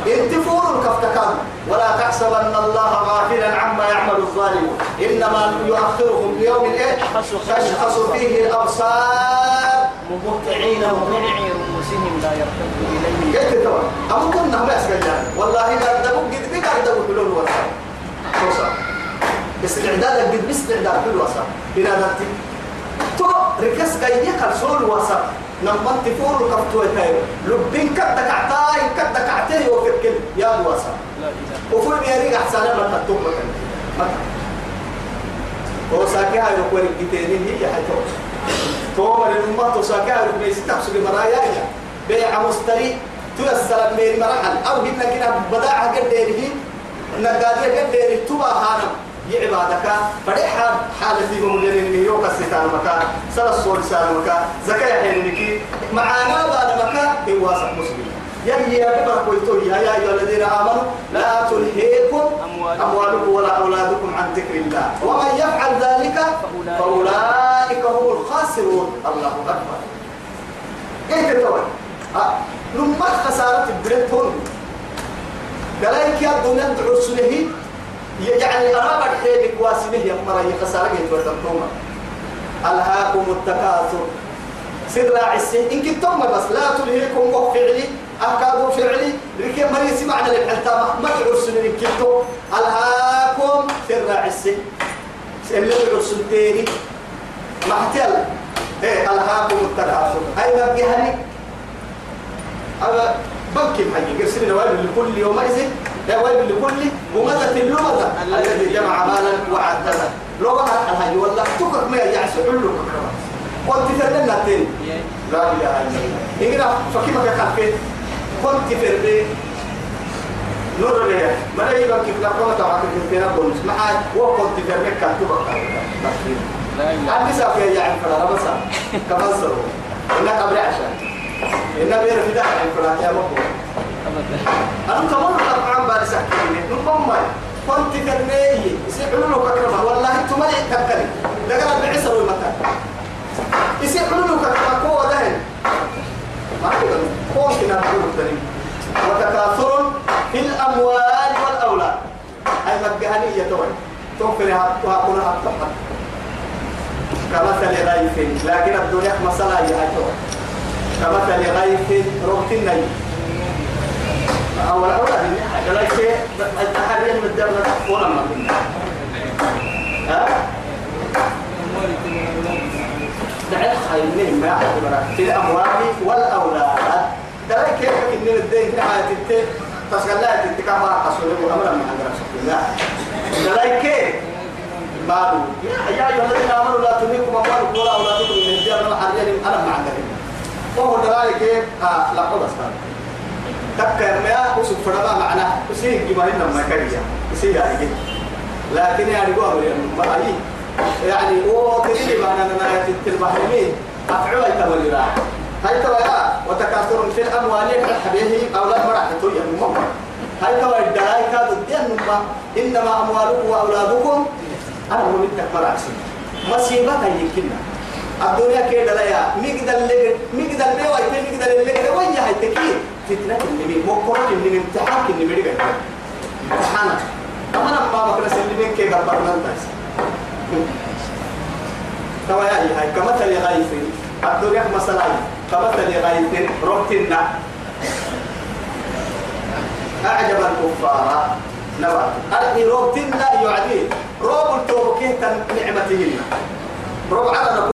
[SPEAKER 1] انت تفور كفتكان ولا تحسبن الله غافلا عما يعمل الظالمون إنما يؤخرهم ليوم إيه تشخص فيه الأبصار مبطعين ومنعي رؤوسهم لا يرتد إليه قلت توا أبو كنا ما أسجل والله اذا لا أردبوك قد بك أردبوك بلون وصف توصف استعدادك قد باستعداد بالوصف إلى ذاتي تو ركس قيدي قرصول وصف نمت فور كفتوي تايو لبين كتا كعتاي كتا كعتاي وفكر يا وصف وفور بيريك أحسن ما تتوب مكان وصاكي هاي وكوري كتيرين هي حيث تو الأمة تساكار بيستحب سجى مرايا بيع مستري السلام من مرحل أو جبنا كنا بداعة قد يريه نقادية قد يريه تبا هانا يعبادك حالة حالتهم لنين يوكا ستان مكا سلا الصور سان مكا زكاة حينك معانا بعد مكا هو واسع مسلم يا يا ببر قلتوا يا يا الذين آمنوا لا تلهيكم أموالكم ولا أولادكم عن ذكر الله ومن يفعل ذلك فأولئك أولئك هم الخاسرون الله أكبر إيه تتوى لما خسارة بريتون دلائك يا دونان تعرسنه يعني أرابا حيلك واسنه يا مرأي خسارة يتوتنكم ألهاكم التكاثر سر عسين إنك تم بس لا تلهيكم وفعلي فعلي أكادوا فعلي لكي مريسي معنا لك أنت ما تعرسنه إنك تم ألهاكم سر عسين اللي تعرسنتيني محتل إيه ألهاكم التكاثر أي بقي هني انا بنكي محيي قرسلنا ويل لكل يومئذ لا ويل لكل همزة اللغة الذي جمع مالا وعدده لو بقى الهي والله تكر ما يعس علو قلت تدلنا تين لا إله إلا الله إقرأ إيه فكيفك خفيت في البيت نور ليه ما لي بقى كيف لا قوة على كيف تنبون معاك وقلت فرقك كتبك عندي سافر يعني فلا رمسا كمان سرو إنك قبل عشان إنك بير في دحر فلا يا مكو أنت مرة طبعا بارس أحكيني نقوم ماي كنت ترميه يسيحلو له كرمه والله أنتم مالي تبكلي لقد بعسر المتاع يسيحلو له كرمه قوة دهن ما يقول قوة نبعو الدليل وتكاثر في الأموال والأولاد أي مجهنية توي توفرها وهكذا هكذا كمثل غيث لكن الدنيا مثلا يأتوا كمثل غيث ربط النيل أول أولاد غيث التحرير من الدولة ولما ها دعي خير ما اعتبرك في الأموال والأولاد دعي كيف إن الدين تعالى تتكلم تتكلم على قصوله وأمر من عند رسول الله دعي كيف مالوا يا أيها الذين آمنوا لا تلهكم أموالكم ولا أولادكم من الزيارة الحرية أنا معك وهو دلائك آه لا قول أسفل تكا يا أسف فرما معنا أسيه جمعين لما كريا أسيه يعني لكن يعني قابل يعني يعني هو تجري معنا أنا البحرين أفعل يتولي راح هاي ترى وتكاثر في الأموال حبيه أولاد مرحة يا ممكن هاي ترى الدلائك ضد إنما أموالكم وأولادكم أنا من تكبر عكسي مصيبة يمكننا الدنيا كده لا يا مقدر لك مقدر اللي ويت مقدر اللي كده وين هاي تكيد فتنة اللي مين مقرر اللي مين امتحان اللي مين كده امتحان أما أنا بابا كنا سلمين كي قبرنا الناس توا يا هاي كمثل غيث الدنيا مثلا كمثل غيث ربتنا أعجب الكفار نوى أرقي روب تنا يعدي روب التوبكين تن نعمتهن روب على